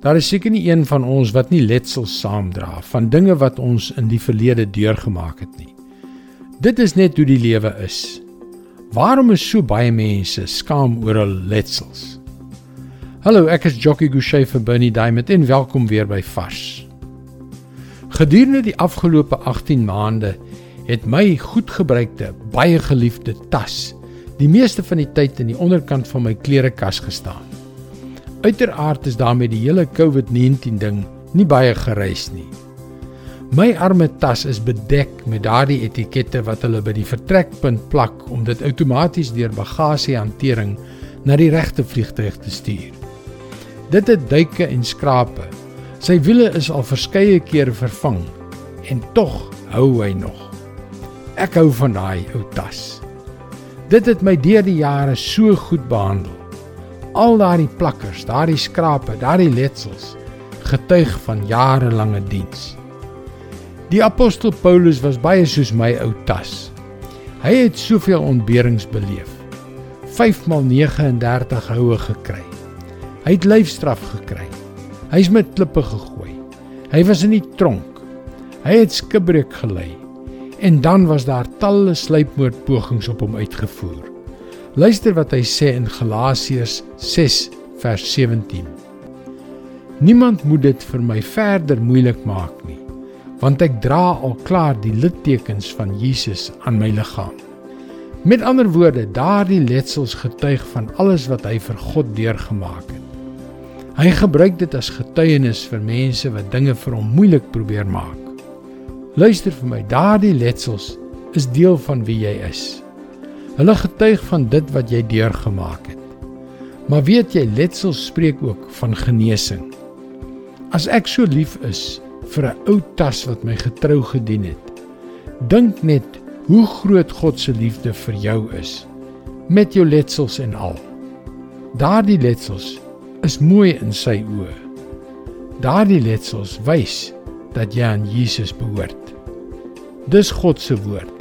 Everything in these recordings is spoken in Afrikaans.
Daar is seker nie een van ons wat nie letsels saamdra van dinge wat ons in die verlede deurgemaak het nie. Dit is net hoe die lewe is. Waarom is so baie mense skaam oor hul letsels? Hallo, ek is Jockey Gouchee vir Bernie Diamond en welkom weer by Vars. Gedurende die afgelope 18 maande het my goedgebruikte, baie geliefde tas die meeste van die tyd in die onderkant van my klerekas gestaan. Uiteraard is daarmee die hele COVID-19 ding nie baie gereis nie. My arme tas is bedek met daardie etikette wat hulle by die vertrekpunt plak om dit outomaties deur bagasiehantering na die regte vliegtuig te stuur. Dit het duike en skrape. Sy wiele is al verskeie kere vervang en tog hou hy nog. Ek hou van daai ou tas. Dit het my deur die jare so goed behandel. Al daardie plakkers, daardie skrape, daardie letsels getuig van jarelange diens. Die apostel Paulus was baie soos my ou tas. Hy het soveel ontberings beleef. 5 x 39 houe gekry. Hy het lyfstraf gekry. Hy's met klippe gegooi. Hy was in die tronk. Hy het skibreek gelei. En dan was daar talle sluipmoordpogings op hom uitgevoer. Luister wat hy sê in Galasiërs 6 vers 17. Niemand moet dit vir my verder moeilik maak nie, want ek dra al klaar die littekens van Jesus aan my liggaam. Met ander woorde, daardie letsels getuig van alles wat hy vir God deurgemaak het. Hy gebruik dit as getuienis vir mense wat dinge vir hom moeilik probeer maak. Luister vir my, daardie letsels is deel van wie jy is. Hulle getuig van dit wat jy deurgemaak het. Maar weet jy, letsels spreek ook van genesing. As ek so lief is vir 'n ou tas wat my getrou gedien het, dink net hoe groot God se liefde vir jou is met jou letsels en al. Daardie letsels is mooi in sy oë. Daardie letsels wys dat jy aan Jesus behoort. Dis God se woord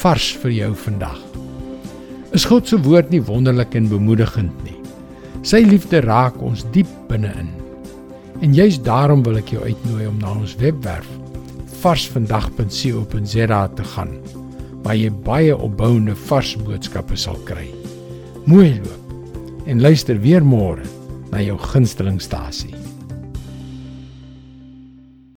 vars vir jou vandag. Is God se woord nie wonderlik en bemoedigend nie? Sy liefde raak ons diep binne-in. En juist daarom wil ek jou uitnooi om na ons webwerf varsvandag.co.za te gaan waar jy baie opbouende vars boodskappe sal kry. Mooi loop en luister weer môre na jou gunstelingstasie.